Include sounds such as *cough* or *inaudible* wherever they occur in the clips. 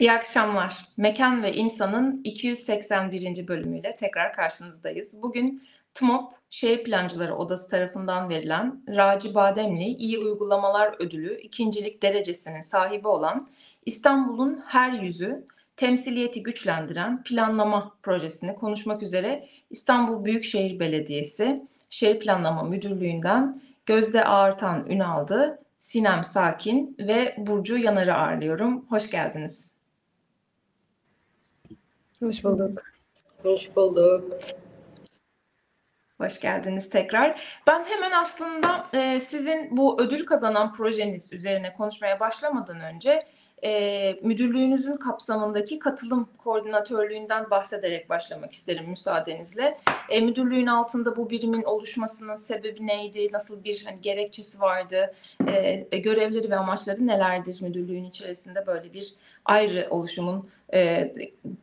İyi akşamlar. Mekan ve İnsan'ın 281. bölümüyle tekrar karşınızdayız. Bugün TMOP Şehir Plancıları Odası tarafından verilen Raci Bademli İyi Uygulamalar Ödülü ikincilik derecesinin sahibi olan İstanbul'un her yüzü temsiliyeti güçlendiren planlama projesini konuşmak üzere İstanbul Büyükşehir Belediyesi Şehir Planlama Müdürlüğü'nden Gözde Ağırtan Ünal'dı, Sinem Sakin ve Burcu Yanar'ı ağırlıyorum. Hoş geldiniz. Hoş bulduk. Hoş bulduk. Hoş geldiniz tekrar. Ben hemen aslında e, sizin bu ödül kazanan projeniz üzerine konuşmaya başlamadan önce e, müdürlüğünüzün kapsamındaki katılım koordinatörlüğünden bahsederek başlamak isterim müsaadenizle. E, müdürlüğün altında bu birimin oluşmasının sebebi neydi? Nasıl bir hani, gerekçesi vardı? E, görevleri ve amaçları nelerdir müdürlüğün içerisinde böyle bir ayrı oluşumun e,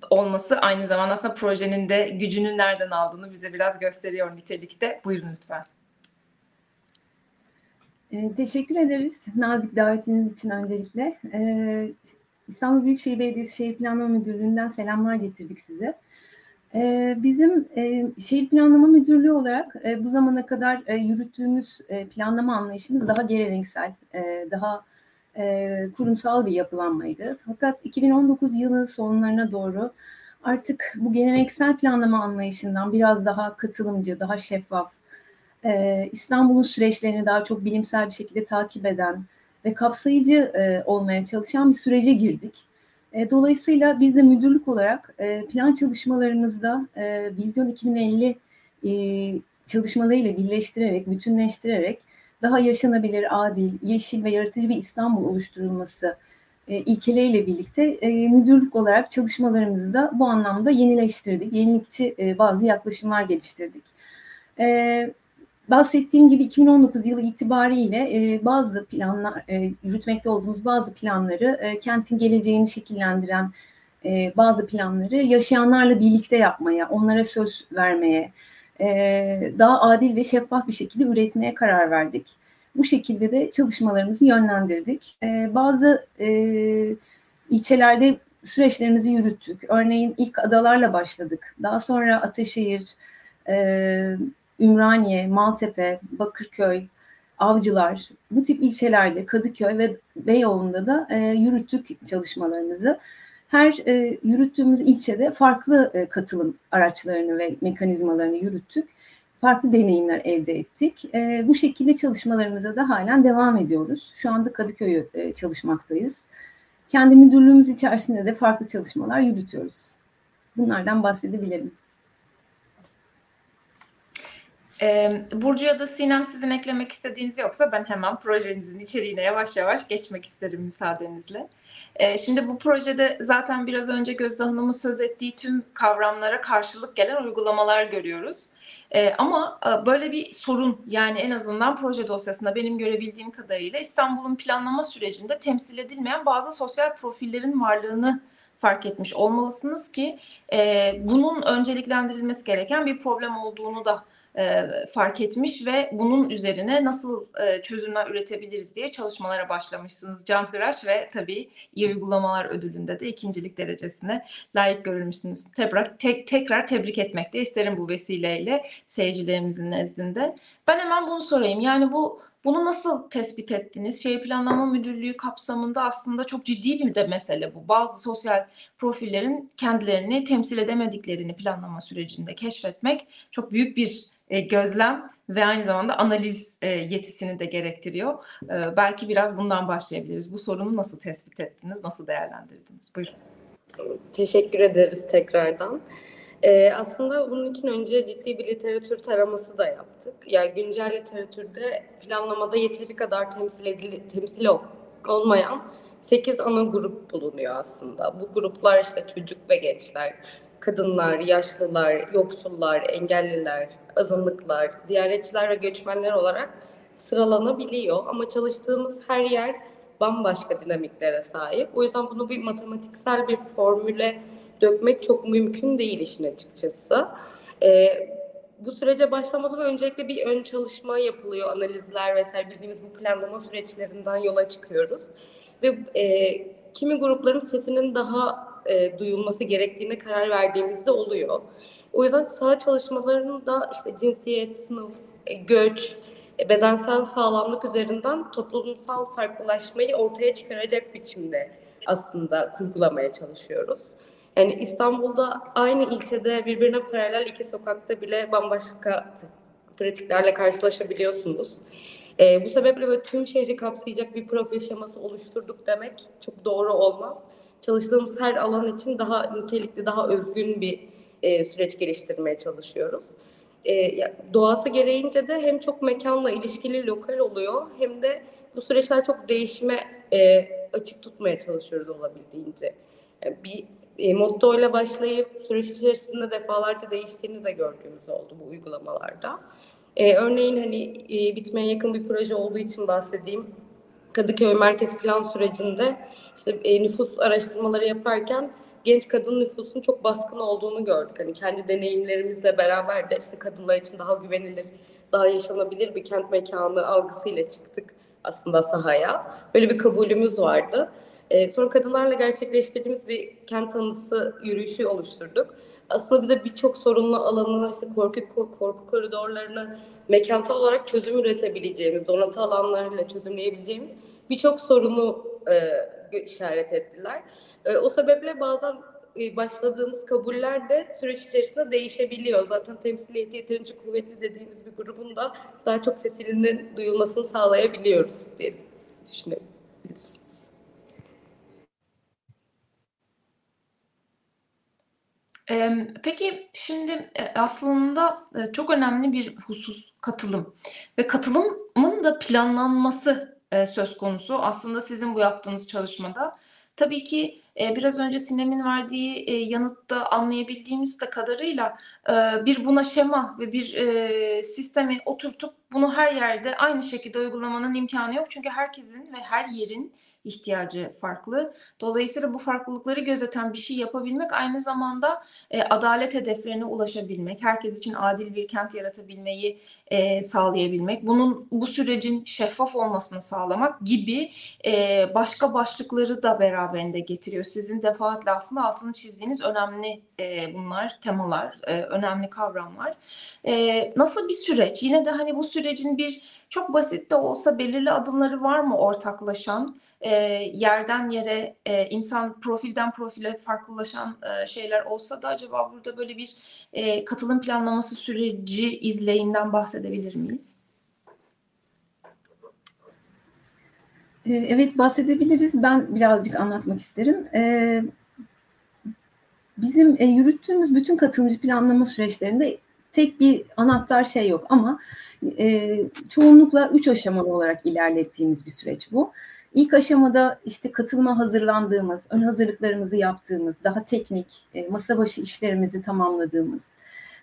olması aynı zamanda aslında projenin de gücünün nereden aldığını bize biraz gösteriyor nitelikte. Buyurun lütfen. Ee, teşekkür ederiz nazik davetiniz için öncelikle. Ee, İstanbul Büyükşehir Belediyesi Şehir Planlama Müdürlüğü'nden selamlar getirdik size. Ee, bizim e, Şehir Planlama Müdürlüğü olarak e, bu zamana kadar e, yürüttüğümüz planlama anlayışımız daha geleneksel, daha kurumsal bir yapılanmaydı. Fakat 2019 yılı sonlarına doğru artık bu geleneksel planlama anlayışından biraz daha katılımcı, daha şeffaf, e, İstanbul'un süreçlerini daha çok bilimsel bir şekilde takip eden ve kapsayıcı e, olmaya çalışan bir sürece girdik. E, dolayısıyla biz de müdürlük olarak e, plan çalışmalarımızda e, Vizyon 2050 e, çalışmalarıyla birleştirerek, bütünleştirerek daha yaşanabilir, adil, yeşil ve yaratıcı bir İstanbul oluşturulması e, ilkeleriyle birlikte e, müdürlük olarak çalışmalarımızı da bu anlamda yenileştirdik. Yenilikçi e, bazı yaklaşımlar geliştirdik. E, bahsettiğim gibi 2019 yılı itibariyle e, bazı planlar, e, yürütmekte olduğumuz bazı planları, e, kentin geleceğini şekillendiren e, bazı planları yaşayanlarla birlikte yapmaya, onlara söz vermeye, e, daha adil ve şeffaf bir şekilde üretmeye karar verdik. Bu şekilde de çalışmalarımızı yönlendirdik. E, bazı e, ilçelerde süreçlerimizi yürüttük. Örneğin ilk adalarla başladık. Daha sonra Ataşehir, e, Ümraniye, Maltepe, Bakırköy, Avcılar, bu tip ilçelerde Kadıköy ve Beyoğlu'nda da e, yürüttük çalışmalarımızı. Her e, yürüttüğümüz ilçede farklı e, katılım araçlarını ve mekanizmalarını yürüttük. Farklı deneyimler elde ettik. E, bu şekilde çalışmalarımıza da halen devam ediyoruz. Şu anda Kadıköy'ü e, çalışmaktayız. Kendi müdürlüğümüz içerisinde de farklı çalışmalar yürütüyoruz. Bunlardan bahsedebilirim. Burcu ya da Sinem sizin eklemek istediğiniz yoksa ben hemen projenizin içeriğine yavaş yavaş geçmek isterim müsaadenizle. Şimdi bu projede zaten biraz önce Gözde Hanım'ın söz ettiği tüm kavramlara karşılık gelen uygulamalar görüyoruz. Ama e, böyle bir sorun yani en azından proje dosyasında benim görebildiğim kadarıyla İstanbul'un planlama sürecinde temsil edilmeyen bazı sosyal profillerin varlığını fark etmiş olmalısınız ki bunun önceliklendirilmesi gereken bir problem olduğunu da e, fark etmiş ve bunun üzerine nasıl e, çözümler üretebiliriz diye çalışmalara başlamışsınız. Can Hıraş ve tabii iyi uygulamalar ödülünde de ikincilik derecesine layık görülmüşsünüz. Tebrik, tek, tekrar tebrik etmek de isterim bu vesileyle seyircilerimizin nezdinde. Ben hemen bunu sorayım. Yani bu bunu nasıl tespit ettiniz? Şehir Planlama Müdürlüğü kapsamında aslında çok ciddi bir de mesele bu. Bazı sosyal profillerin kendilerini temsil edemediklerini planlama sürecinde keşfetmek çok büyük bir e, gözlem ve aynı zamanda analiz e, yetisini de gerektiriyor. E, belki biraz bundan başlayabiliriz. Bu sorunu nasıl tespit ettiniz, nasıl değerlendirdiniz? Buyurun. Teşekkür ederiz tekrardan. Aslında bunun için önce ciddi bir literatür taraması da yaptık. Yani güncel literatürde planlamada yeteri kadar temsil edili, temsil olmayan 8 ana grup bulunuyor aslında. Bu gruplar işte çocuk ve gençler, kadınlar, yaşlılar, yoksullar, engelliler, azınlıklar, ziyaretçiler ve göçmenler olarak sıralanabiliyor. Ama çalıştığımız her yer bambaşka dinamiklere sahip. O yüzden bunu bir matematiksel bir formüle dökmek çok mümkün değil işin açıkçası. Ee, bu sürece başlamadan öncelikle bir ön çalışma yapılıyor, analizler vesaire bildiğimiz bu planlama süreçlerinden yola çıkıyoruz. Ve e, kimi grupların sesinin daha e, duyulması gerektiğine karar verdiğimizde oluyor. O yüzden saha çalışmalarının da işte cinsiyet, sınıf, e, göç, e, bedensel sağlamlık üzerinden toplumsal farklılaşmayı ortaya çıkaracak biçimde aslında kurgulamaya çalışıyoruz. Yani İstanbul'da aynı ilçede birbirine paralel iki sokakta bile bambaşka pratiklerle karşılaşabiliyorsunuz. E, bu sebeple böyle tüm şehri kapsayacak bir profil şeması oluşturduk demek çok doğru olmaz. Çalıştığımız her alan için daha nitelikli, daha özgün bir e, süreç geliştirmeye çalışıyoruz. E, doğası gereğince de hem çok mekanla ilişkili lokal oluyor hem de bu süreçler çok değişime e, açık tutmaya çalışıyoruz olabildiğince. Yani bir e, motto ile başlayıp süreç içerisinde defalarca değiştiğini de gördüğümüz oldu bu uygulamalarda. E, örneğin hani e, bitmeye yakın bir proje olduğu için bahsedeyim. Kadıköy merkez plan sürecinde işte e, nüfus araştırmaları yaparken genç kadın nüfusun çok baskın olduğunu gördük. Hani kendi deneyimlerimizle beraber de işte kadınlar için daha güvenilir, daha yaşanabilir bir kent mekanı algısıyla çıktık aslında sahaya. Böyle bir kabulümüz vardı. E, sonra kadınlarla gerçekleştirdiğimiz bir kent anısı yürüyüşü oluşturduk. Aslında bize birçok sorunlu alanı, işte korku, korku koridorlarını mekansal olarak çözüm üretebileceğimiz, donatı alanlarıyla çözümleyebileceğimiz birçok sorunu e, işaret ettiler. E, o sebeple bazen e, başladığımız kabuller de süreç içerisinde değişebiliyor. Zaten temsiliyeti yeterince kuvvetli dediğimiz bir grubun da daha çok sesinin duyulmasını sağlayabiliyoruz diye düşünebilirsiniz. Peki şimdi aslında çok önemli bir husus katılım ve katılımın da planlanması söz konusu aslında sizin bu yaptığınız çalışmada. Tabii ki biraz önce Sinem'in verdiği yanıtta anlayabildiğimiz de kadarıyla bir buna şema ve bir sistemi oturtup bunu her yerde aynı şekilde uygulamanın imkanı yok. Çünkü herkesin ve her yerin ihtiyacı farklı. Dolayısıyla bu farklılıkları gözeten bir şey yapabilmek aynı zamanda e, adalet hedeflerine ulaşabilmek, herkes için adil bir kent yaratabilmeyi e, sağlayabilmek, bunun bu sürecin şeffaf olmasını sağlamak gibi e, başka başlıkları da beraberinde getiriyor. Sizin defaatle aslında altını çizdiğiniz önemli e, bunlar temalar, e, önemli kavramlar. E, nasıl bir süreç? Yine de hani bu sürecin bir çok basit de olsa belirli adımları var mı ortaklaşan? E, yerden yere e, insan profilden profile farklılaşan e, şeyler olsa da acaba burada böyle bir e, katılım planlaması süreci izleyinden bahsedebilir miyiz? Evet bahsedebiliriz. Ben birazcık anlatmak isterim. Bizim yürüttüğümüz bütün katılımcı planlama süreçlerinde tek bir anahtar şey yok ama çoğunlukla üç aşamalı olarak ilerlettiğimiz bir süreç bu. İlk aşamada işte katılıma hazırlandığımız, ön hazırlıklarımızı yaptığımız, daha teknik, e, masa başı işlerimizi tamamladığımız,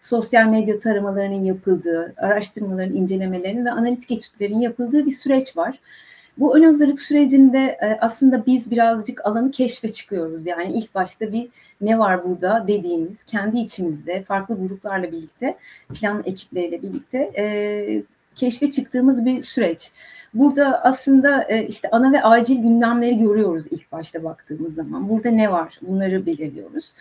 sosyal medya taramalarının yapıldığı, araştırmaların, incelemelerinin ve analitik etütlerin yapıldığı bir süreç var. Bu ön hazırlık sürecinde e, aslında biz birazcık alanı keşfe çıkıyoruz. Yani ilk başta bir ne var burada dediğimiz, kendi içimizde farklı gruplarla birlikte, plan ekipleriyle birlikte e, keşfe çıktığımız bir süreç. Burada aslında e, işte ana ve acil gündemleri görüyoruz ilk başta baktığımız zaman. Burada ne var? Bunları belirliyoruz.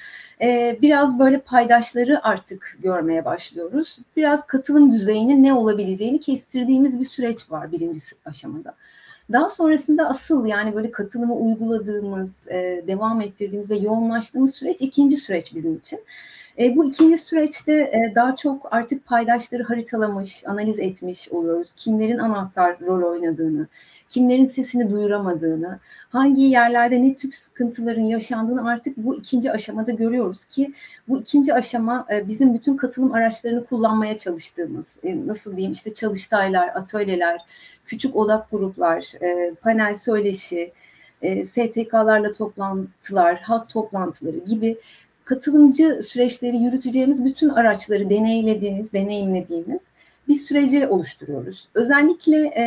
E, biraz böyle paydaşları artık görmeye başlıyoruz. Biraz katılım düzeyinin ne olabileceğini kestirdiğimiz bir süreç var birinci aşamada. Daha sonrasında asıl yani böyle katılımı uyguladığımız, e, devam ettirdiğimiz ve yoğunlaştığımız süreç ikinci süreç bizim için. E, bu ikinci süreçte e, daha çok artık paydaşları haritalamış, analiz etmiş oluyoruz. Kimlerin anahtar rol oynadığını, kimlerin sesini duyuramadığını, hangi yerlerde ne tür sıkıntıların yaşandığını artık bu ikinci aşamada görüyoruz ki bu ikinci aşama e, bizim bütün katılım araçlarını kullanmaya çalıştığımız, e, nasıl diyeyim işte çalıştaylar, atölyeler, küçük odak gruplar, e, panel söyleşi, STK'larla toplantılar, halk toplantıları gibi katılımcı süreçleri yürüteceğimiz bütün araçları deneylediğimiz, deneyimlediğimiz bir süreci oluşturuyoruz. Özellikle e,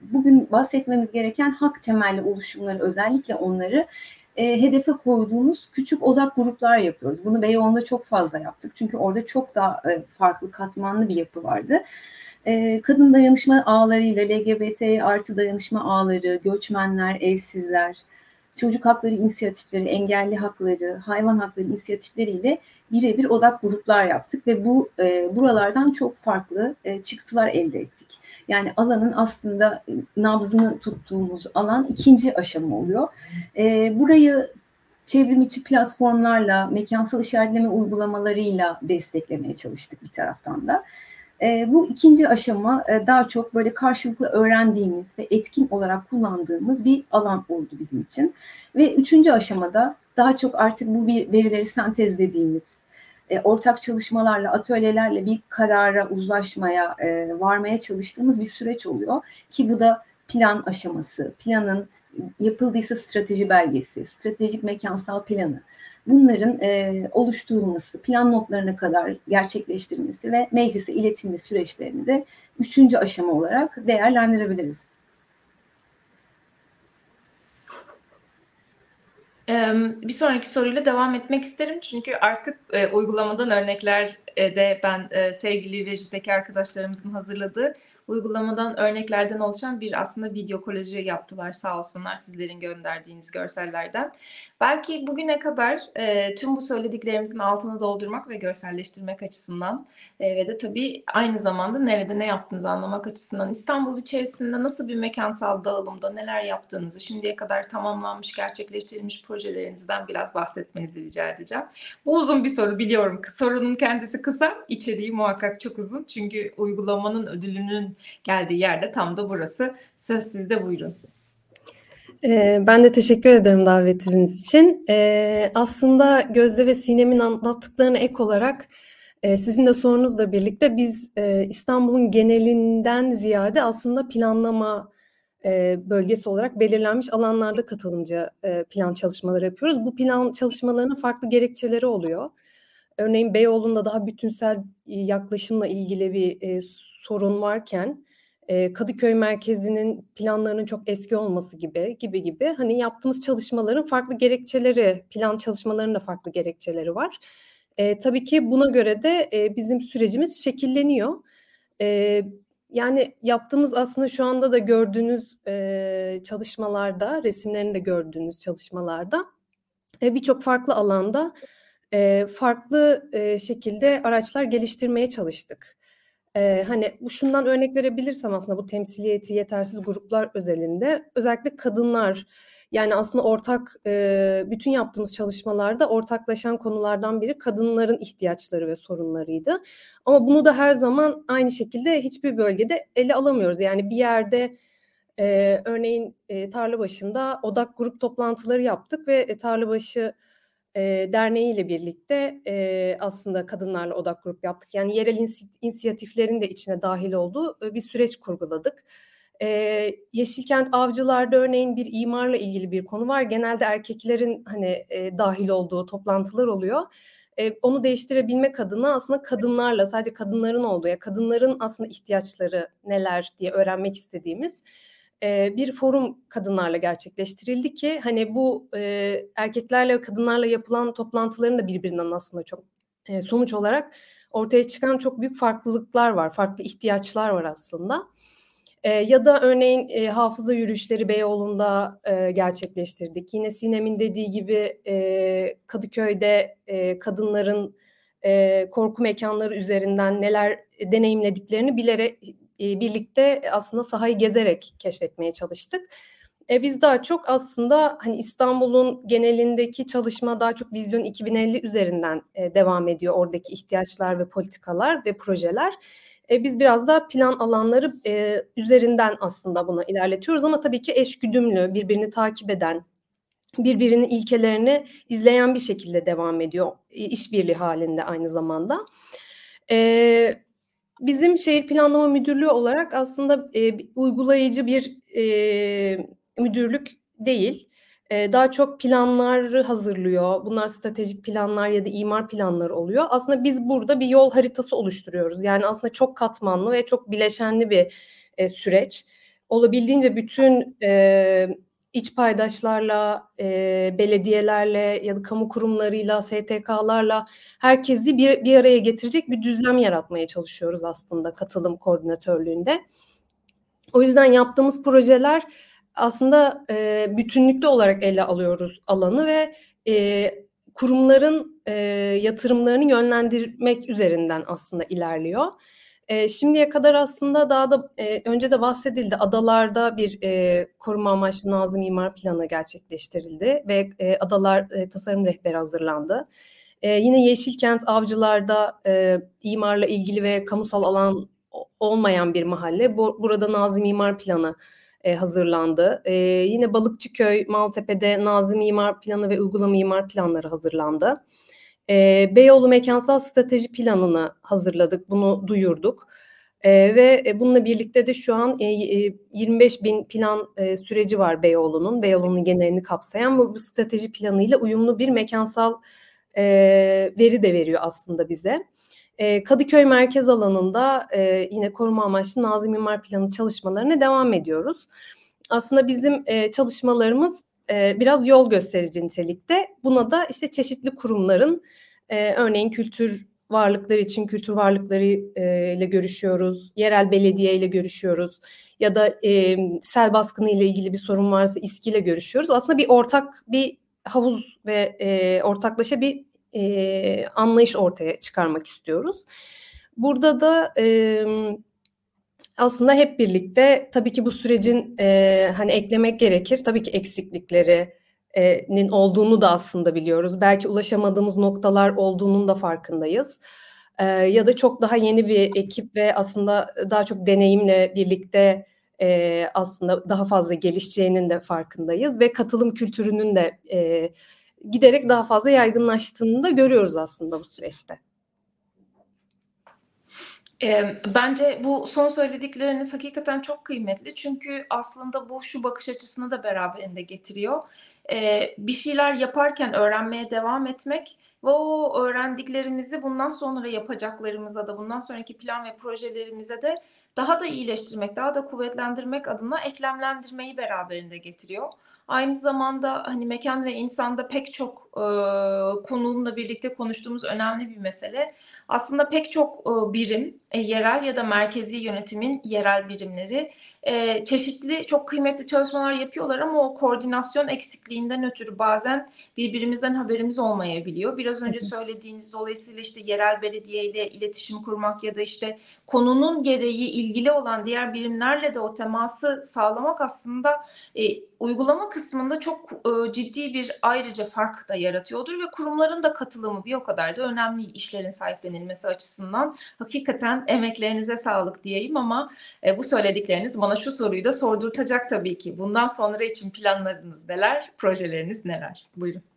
bugün bahsetmemiz gereken hak temelli oluşumları, özellikle onları e, hedefe koyduğumuz küçük odak gruplar yapıyoruz. Bunu Beyoğlu'nda çok fazla yaptık. Çünkü orada çok daha e, farklı katmanlı bir yapı vardı. E, kadın dayanışma ağlarıyla LGBT artı dayanışma ağları, göçmenler, evsizler, çocuk hakları inisiyatifleri, engelli hakları, hayvan hakları inisiyatifleriyle birebir odak gruplar yaptık ve bu e, buralardan çok farklı e, çıktılar elde ettik. Yani alanın aslında e, nabzını tuttuğumuz alan ikinci aşama oluyor. E, burayı çevrim içi platformlarla, mekansal işaretleme uygulamalarıyla desteklemeye çalıştık bir taraftan da. E, bu ikinci aşama e, daha çok böyle karşılıklı öğrendiğimiz ve etkin olarak kullandığımız bir alan oldu bizim için. Ve üçüncü aşamada daha çok artık bu bir verileri sentezlediğimiz, e, ortak çalışmalarla, atölyelerle bir karara, uzlaşmaya, e, varmaya çalıştığımız bir süreç oluyor. Ki bu da plan aşaması, planın yapıldıysa strateji belgesi, stratejik mekansal planı, bunların e, oluşturulması, plan notlarına kadar gerçekleştirilmesi ve meclise iletilme süreçlerini de üçüncü aşama olarak değerlendirebiliriz. Bir sonraki soruyla devam etmek isterim çünkü artık e, uygulamadan örnekler e, de ben e, sevgili rejideki arkadaşlarımızın hazırladığı uygulamadan örneklerden oluşan bir aslında video kolajı yaptılar sağ olsunlar sizlerin gönderdiğiniz görsellerden. Belki bugüne kadar e, tüm bu söylediklerimizin altını doldurmak ve görselleştirmek açısından e, ve de tabii aynı zamanda nerede ne yaptığınızı anlamak açısından İstanbul içerisinde nasıl bir mekansal dağılımda neler yaptığınızı şimdiye kadar tamamlanmış, gerçekleştirilmiş projelerinizden biraz bahsetmenizi rica edeceğim. Bu uzun bir soru biliyorum. Sorunun kendisi kısa, içeriği muhakkak çok uzun. Çünkü uygulamanın ödülünün geldiği yerde tam da burası. Söz sizde buyurun. Ee, ben de teşekkür ederim davetiniz için. Ee, aslında Gözde ve Sinem'in anlattıklarına ek olarak e, sizin de sorunuzla birlikte biz e, İstanbul'un genelinden ziyade aslında planlama e, bölgesi olarak belirlenmiş alanlarda katılımcı plan çalışmaları yapıyoruz. Bu plan çalışmalarının farklı gerekçeleri oluyor. Örneğin Beyoğlu'nda daha bütünsel yaklaşımla ilgili bir sorun varken Kadıköy merkezinin planlarının çok eski olması gibi gibi gibi hani yaptığımız çalışmaların farklı gerekçeleri, plan çalışmalarının da farklı gerekçeleri var. E, tabii ki buna göre de e, bizim sürecimiz şekilleniyor. E, yani yaptığımız aslında şu anda da gördüğünüz e, çalışmalarda, resimlerini de gördüğünüz çalışmalarda e, birçok farklı alanda e, farklı e, şekilde araçlar geliştirmeye çalıştık. Ee, hani bu şundan örnek verebilirsem aslında bu temsiliyeti yetersiz gruplar özelinde özellikle kadınlar yani aslında ortak e, bütün yaptığımız çalışmalarda ortaklaşan konulardan biri kadınların ihtiyaçları ve sorunlarıydı. Ama bunu da her zaman aynı şekilde hiçbir bölgede ele alamıyoruz. Yani bir yerde e, örneğin e, tarla başında odak grup toplantıları yaptık ve e, tarla başı e, Derneği ile birlikte e, aslında kadınlarla odak grup yaptık. Yani yerel insi, inisiyatiflerin de içine dahil olduğu e, bir süreç kurguladık. E, Yeşilkent Avcılar'da örneğin bir imarla ilgili bir konu var. Genelde erkeklerin hani e, dahil olduğu toplantılar oluyor. E, onu değiştirebilmek adına aslında kadınlarla sadece kadınların olduğu ya kadınların aslında ihtiyaçları neler diye öğrenmek istediğimiz bir forum kadınlarla gerçekleştirildi ki hani bu erkeklerle ve kadınlarla yapılan toplantıların da birbirinden aslında çok sonuç olarak ortaya çıkan çok büyük farklılıklar var, farklı ihtiyaçlar var aslında. Ya da örneğin e, hafıza yürüyüşleri Beyoğlu'nda e, gerçekleştirdik. Yine Sinem'in dediği gibi e, Kadıköy'de e, kadınların e, korku mekanları üzerinden neler deneyimlediklerini bilerek birlikte aslında sahayı gezerek keşfetmeye çalıştık. E, biz daha çok aslında hani İstanbul'un genelindeki çalışma daha çok Vizyon 2050 üzerinden e, devam ediyor. Oradaki ihtiyaçlar ve politikalar ve projeler. E, biz biraz daha plan alanları e, üzerinden aslında bunu ilerletiyoruz ama tabii ki eşgüdümlü, birbirini takip eden, birbirinin ilkelerini izleyen bir şekilde devam ediyor. işbirliği halinde aynı zamanda. E, Bizim şehir planlama müdürlüğü olarak aslında e, uygulayıcı bir e, müdürlük değil. E, daha çok planları hazırlıyor. Bunlar stratejik planlar ya da imar planları oluyor. Aslında biz burada bir yol haritası oluşturuyoruz. Yani aslında çok katmanlı ve çok bileşenli bir e, süreç. Olabildiğince bütün e, iç paydaşlarla, e, belediyelerle ya da kamu kurumlarıyla, STK'larla herkesi bir, bir araya getirecek bir düzlem yaratmaya çalışıyoruz aslında katılım koordinatörlüğünde. O yüzden yaptığımız projeler aslında e, bütünlüklü olarak ele alıyoruz alanı ve e, kurumların e, yatırımlarını yönlendirmek üzerinden aslında ilerliyor. E, şimdiye kadar aslında daha da e, önce de bahsedildi. Adalarda bir e, koruma amaçlı Nazım İmar Planı gerçekleştirildi ve e, adalar e, tasarım rehberi hazırlandı. E, yine Yeşilkent Avcılar'da e, imarla ilgili ve kamusal alan olmayan bir mahalle. Bu, burada Nazım İmar Planı e, hazırlandı. E, yine Balıkçıköy, Maltepe'de Nazım İmar Planı ve Uygulama İmar Planları hazırlandı. E, Beyoğlu Mekansal Strateji Planı'nı hazırladık, bunu duyurduk. E, ve e, bununla birlikte de şu an e, e, 25 bin plan e, süreci var Beyoğlu'nun, Beyoğlu'nun genelini kapsayan bu, bu strateji planıyla uyumlu bir mekansal e, veri de veriyor aslında bize. E, Kadıköy merkez alanında e, yine koruma amaçlı Nazım İmar Planı çalışmalarına devam ediyoruz. Aslında bizim e, çalışmalarımız biraz yol gösterici nitelikte. Buna da işte çeşitli kurumların örneğin kültür varlıkları için kültür varlıkları ile görüşüyoruz, yerel belediye ile görüşüyoruz ya da sel baskını ile ilgili bir sorun varsa İSKİ ile görüşüyoruz. Aslında bir ortak bir havuz ve ortaklaşa bir anlayış ortaya çıkarmak istiyoruz. Burada da e, aslında hep birlikte tabii ki bu sürecin e, hani eklemek gerekir. Tabii ki eksikliklerinin olduğunu da aslında biliyoruz. Belki ulaşamadığımız noktalar olduğunun da farkındayız. E, ya da çok daha yeni bir ekip ve aslında daha çok deneyimle birlikte e, aslında daha fazla gelişeceğinin de farkındayız ve katılım kültürünün de e, giderek daha fazla yaygınlaştığını da görüyoruz aslında bu süreçte. E, bence bu son söyledikleriniz hakikaten çok kıymetli. Çünkü aslında bu şu bakış açısını da beraberinde getiriyor. E, bir şeyler yaparken öğrenmeye devam etmek ve o öğrendiklerimizi bundan sonra yapacaklarımıza da bundan sonraki plan ve projelerimize de daha da iyileştirmek, daha da kuvvetlendirmek adına eklemlendirmeyi beraberinde getiriyor. Aynı zamanda hani mekan ve insanda pek çok e, konuğumla birlikte konuştuğumuz önemli bir mesele. Aslında pek çok e, birim, e, yerel ya da merkezi yönetimin yerel birimleri e, çeşitli çok kıymetli çalışmalar yapıyorlar ama o koordinasyon eksikliğinden ötürü bazen birbirimizden haberimiz olmayabiliyor. Biraz önce söylediğiniz dolayısıyla işte yerel belediye ile iletişim kurmak ya da işte konunun gereği ilgili olan diğer birimlerle de o teması sağlamak aslında e, uygulama kısmında çok e, ciddi bir ayrıca fark da yaratıyordur ve kurumların da katılımı bir o kadar da önemli işlerin sahiplenilmesi açısından hakikaten emeklerinize sağlık diyeyim ama e, bu söyledikleriniz bana şu soruyu da sordurtacak tabii ki. Bundan sonra için planlarınız neler, projeleriniz neler? Buyurun.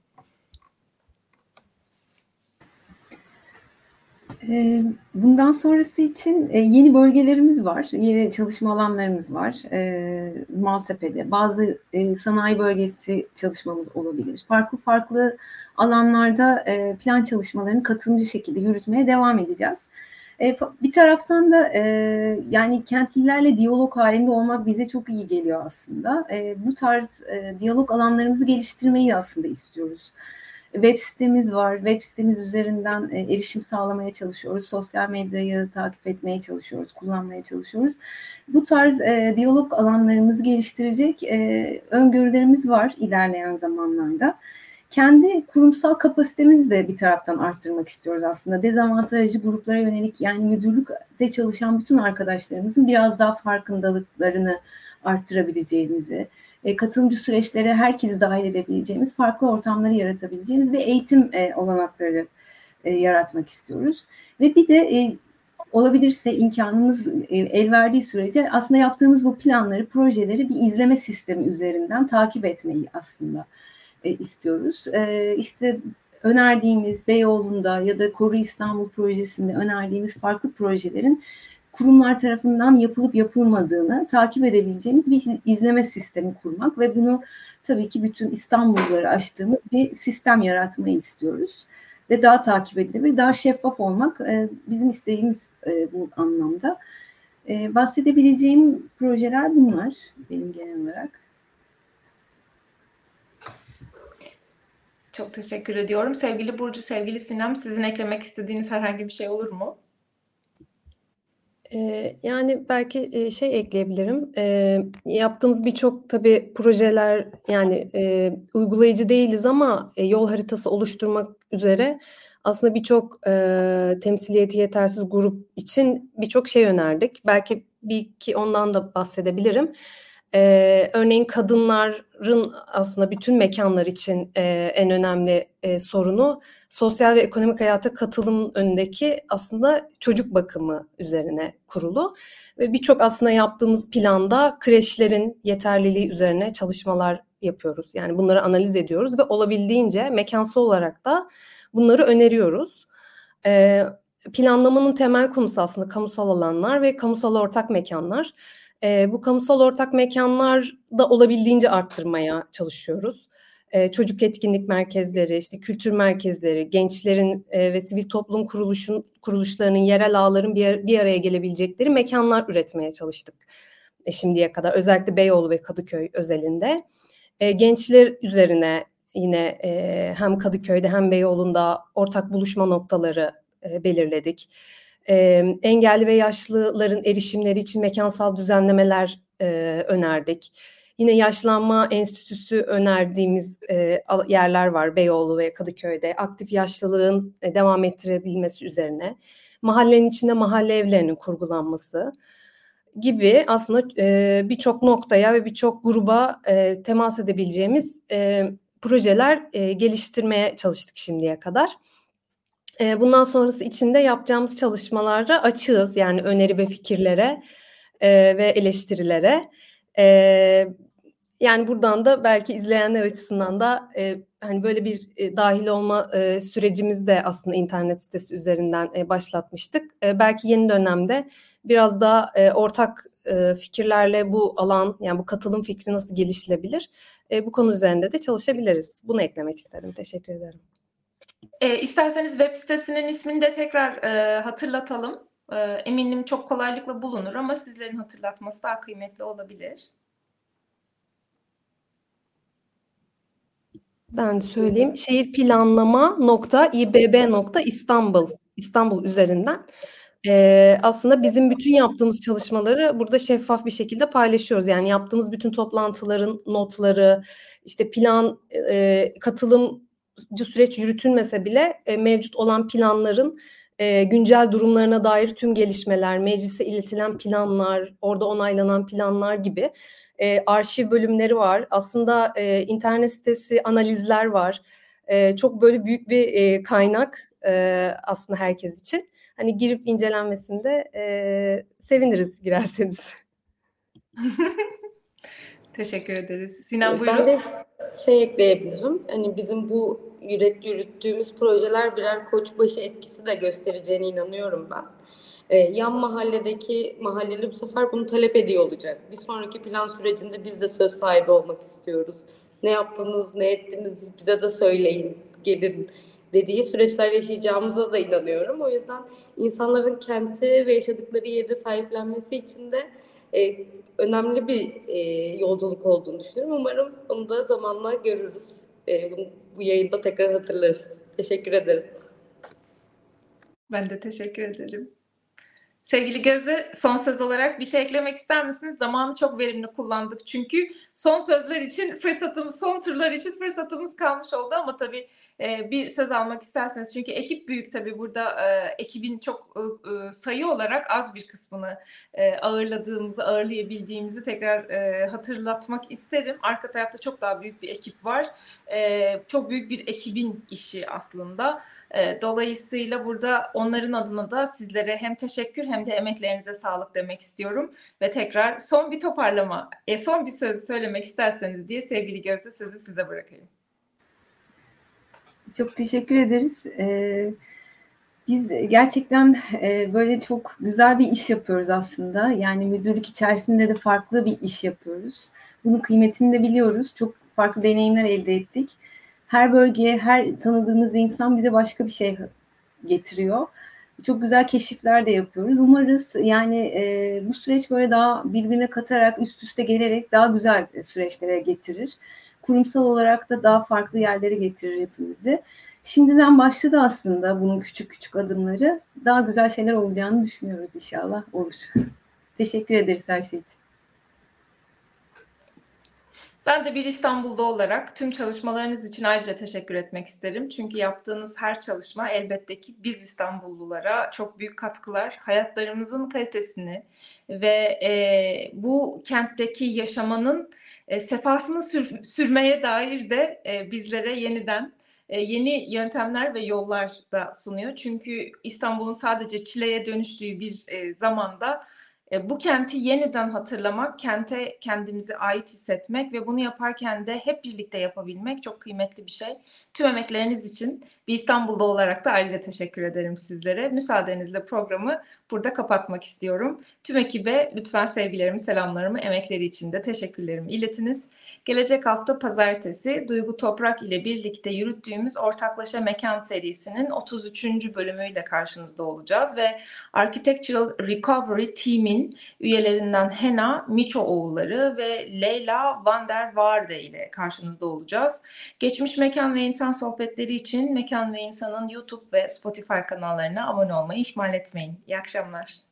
Bundan sonrası için e, yeni bölgelerimiz var, yeni çalışma alanlarımız var. Ee, Maltepe'de bazı e, sanayi bölgesi çalışmamız olabilir. Farklı farklı alanlarda e, plan çalışmalarını katılımcı şekilde yürütmeye devam edeceğiz. E, Bir taraftan da e, yani kentlilerle diyalog halinde olmak bize çok iyi geliyor aslında. E, Bu tarz e, diyalog alanlarımızı geliştirmeyi aslında istiyoruz. Web sitemiz var. Web sitemiz üzerinden e, erişim sağlamaya çalışıyoruz. Sosyal medyayı takip etmeye çalışıyoruz, kullanmaya çalışıyoruz. Bu tarz e, diyalog alanlarımızı geliştirecek e, öngörülerimiz var ilerleyen zamanlarda. Kendi kurumsal kapasitemizi de bir taraftan arttırmak istiyoruz aslında. Dezavantajlı gruplara yönelik yani müdürlükte çalışan bütün arkadaşlarımızın biraz daha farkındalıklarını arttırabileceğimizi, e, katılımcı süreçlere herkesi dahil edebileceğimiz, farklı ortamları yaratabileceğimiz ve eğitim e, olanakları e, yaratmak istiyoruz. Ve bir de olabilirse imkanımız el verdiği sürece aslında yaptığımız bu planları, projeleri bir izleme sistemi üzerinden takip etmeyi aslında istiyoruz. İşte önerdiğimiz Beyoğlu'nda ya da Koru İstanbul projesinde önerdiğimiz farklı projelerin kurumlar tarafından yapılıp yapılmadığını takip edebileceğimiz bir izleme sistemi kurmak ve bunu tabii ki bütün İstanbulluları açtığımız bir sistem yaratmayı istiyoruz. Ve daha takip edilebilir, daha şeffaf olmak e, bizim isteğimiz e, bu anlamda. E, bahsedebileceğim projeler bunlar benim genel olarak. Çok teşekkür ediyorum. Sevgili Burcu, sevgili Sinem, sizin eklemek istediğiniz herhangi bir şey olur mu? Yani belki, şey ekleyebilirim. Yaptığımız birçok tabii projeler yani, uygulayıcı değiliz ama, yol haritası oluşturmak üzere aslında birçok, temsiliyeti yetersiz grup için birçok şey önerdik. Belki bir iki ondan da bahsedebilirim. Eee, örneğin kadınların aslında bütün mekânlar için, eee, en önemli, eee, sorunu sosyal ve ekonomik hayata katılım önündeki aslında çocuk bakımı üzerine kurulu ve birçok aslında yaptığımız planda kreşlerin yeterliliği üzerine çalışmalar yapıyoruz. Yani bunları analiz ediyoruz ve olabildiğince mekânsal olarak da bunları öneriyoruz. Eee, planlamanın temel konusu aslında kamusal alanlar ve kamusal ortak mekânlar. Eee, bu kamusal ortak mekânlar da olabildiğince arttırmaya çalışıyoruz. Eee, çocuk etkinlik merkezleri, işte kültür merkezleri, gençlerin, eee, ve sivil toplum kuruluşun kuruluşlarının, yerel ağların bir bir araya gelebilecekleri mekânlar üretmeye çalıştık, eee, şimdiye kadar. Özellikle Beyoğlu ve Kadıköy özelinde. Eee, gençler üzerine yine, eee, hem Kadıköy'de hem Beyoğlu'nda ortak buluşma noktaları, eee, belirledik. Emm, engelli ve yaşlıların erişimleri için mekânsal düzenlemeler, eee, önerdik. Yine yaşlanma enstitüsü önerdiğimiz, al yerler var Beyoğlu ve Kadıköy'de. Aktif yaşlılığın, eee, devam ettirebilmesi üzerine. Mahallenin içinde mahalle evlerinin kurgulanması gibi aslında, eee, birçok noktaya ve birçok gruba, eee, temas edebileceğimiz, eee, projeler, eee, geliştirmeye çalıştık şimdiye kadar. Bundan sonrası için de yapacağımız çalışmalara açığız. Yani öneri ve fikirlere, ve eleştirilere. Yani buradan da belki izleyenler açısından da, hani, böyle bir, eee, dâhil olma, eee, sürecimizi de aslında internet sitesi üzerinden, eee, başlatmıştık. Belki yeni dönemde biraz daha, eee, ortak, fikirlerle bu alan, yani bu katılım fikri nasıl geliştirebilir, eee, bu konu üzerinde de çalışabiliriz. Bunu eklemek isterim. Teşekkür ederim. Eee, isterseniz web sitesinin ismini de tekrar, eee, hatırlatalım. Eee, eminim çok kolaylıkla bulunur ama sizlerin hatırlatması daha kıymetli olabilir. Ben söyleyeyim. Şehirplanlama.İBB.İstanbul İstanbul üzerinden. Eee, aslında bizim bütün yaptığımız çalışmaları burada şeffaf bir şekilde paylaşıyoruz. Yani yaptığımız bütün toplantıların notları, işte plan, eee, katılımcı süreç yürütülmese bile, eee, mevcut olan planların, eee, güncel durumlarına dair tüm gelişmeler, meclise iletilen planlar, orada onaylanan planlar gibi, eee, arşiv bölümleri var. Aslında, eee, internet sitesi analizler var. Eee, çok böyle büyük bir, eee, kaynak, eee, aslında herkes için. Hani, girip incelenmesinde, eee, seviniriz girerseniz. *laughs* Teşekkür ederiz. Sinan Ben buyurun. de şey ekleyebilirim. Hani, bizim bu yürüttüğümüz projeler birer koçbaşı etkisi de göstereceğine inanıyorum ben. Eee, yan mahalledeki mahalleli bu sefer bunu talep ediyor olacak. Bir sonraki plan sürecinde biz de söz sahibi olmak istiyoruz. Ne yaptınız, ne ettiniz bize de söyleyin, gelin dediği süreçler yaşayacağımıza da inanıyorum. O yüzden insanların kenti ve yaşadıkları yeri sahiplenmesi için de, eee, önemli bir, eee, yolculuk olduğunu düşünüyorum. Umarım onu da zamanla görürüz. Eee, bunu bu yayında tekrar hatırlarız. Teşekkür ederim. Ben de teşekkür ederim. Sevgili Gözde, son söz olarak bir şey eklemek ister misiniz? Zamanı çok verimli kullandık çünkü son sözler için fırsatımız, son turlar için fırsatımız kalmış oldu ama tabii, eee, bir söz almak isterseniz çünkü ekip büyük tabii burada, eee, ekibin çok, ııı, ııı, sayı olarak az bir kısmını, eee, ağırladığımızı, ağırlayabildiğimizi tekrar, hatırlatmak isterim. Arka tarafta çok daha büyük bir ekip var. Çok büyük bir ekibin işi aslında. Dolayısıyla burada onların adına da sizlere hem teşekkür hem de emeklerinize sağlık demek istiyorum ve tekrar son bir toparlama, son bir söz söylemek isterseniz diye sevgili Gözde sözü size bırakayım. Çok teşekkür ederiz. Eee, biz gerçekten, eee, böyle çok güzel bir iş yapıyoruz aslında. Yani müdürlük içerisinde de farklı bir iş yapıyoruz. Bunun kıymetini de biliyoruz. Çok farklı deneyimler elde ettik. Her bölgeye, her tanıdığımız insan bize başka bir şey getiriyor. Çok güzel keşifler de yapıyoruz. Umarız yani, eee, bu süreç böyle daha birbirine katarak, üst üste gelerek daha güzel süreçlere getirir. Kurumsal olarak da daha farklı yerlere getirir hepimizi. Şimdiden başladı aslında bunun küçük küçük adımları. Daha güzel şeyler olacağını düşünüyoruz inşallah olur. Teşekkür ederiz her şey için. Ben de bir İstanbul'da olarak tüm çalışmalarınız için ayrıca teşekkür etmek isterim. Çünkü yaptığınız her çalışma elbette ki biz İstanbullulara çok büyük katkılar, hayatlarımızın kalitesini ve e, bu kentteki yaşamanın e, sefasını sür- sürmeye dair de e, bizlere yeniden e, yeni yöntemler ve yollar da sunuyor. Çünkü İstanbul'un sadece çileye dönüştüğü bir e, zamanda bu kenti yeniden hatırlamak, kente kendimizi ait hissetmek ve bunu yaparken de hep birlikte yapabilmek çok kıymetli bir şey. Tüm emekleriniz için bir İstanbul'da olarak da ayrıca teşekkür ederim sizlere. Müsaadenizle programı burada kapatmak istiyorum. Tüm ekibe lütfen sevgilerimi, selamlarımı, emekleri için de teşekkürlerimi iletiniz. Gelecek hafta pazartesi Duygu Toprak ile birlikte yürüttüğümüz Ortaklaşa Mekan serisinin 33. bölümüyle karşınızda olacağız ve Architectural Recovery Team'in üyelerinden Hena Miçoğulları ve Leyla van der Waarde ile karşınızda olacağız. Geçmiş Mekan ve İnsan sohbetleri için Mekan ve İnsan'ın YouTube ve Spotify kanallarına abone olmayı ihmal etmeyin. İyi akşamlar.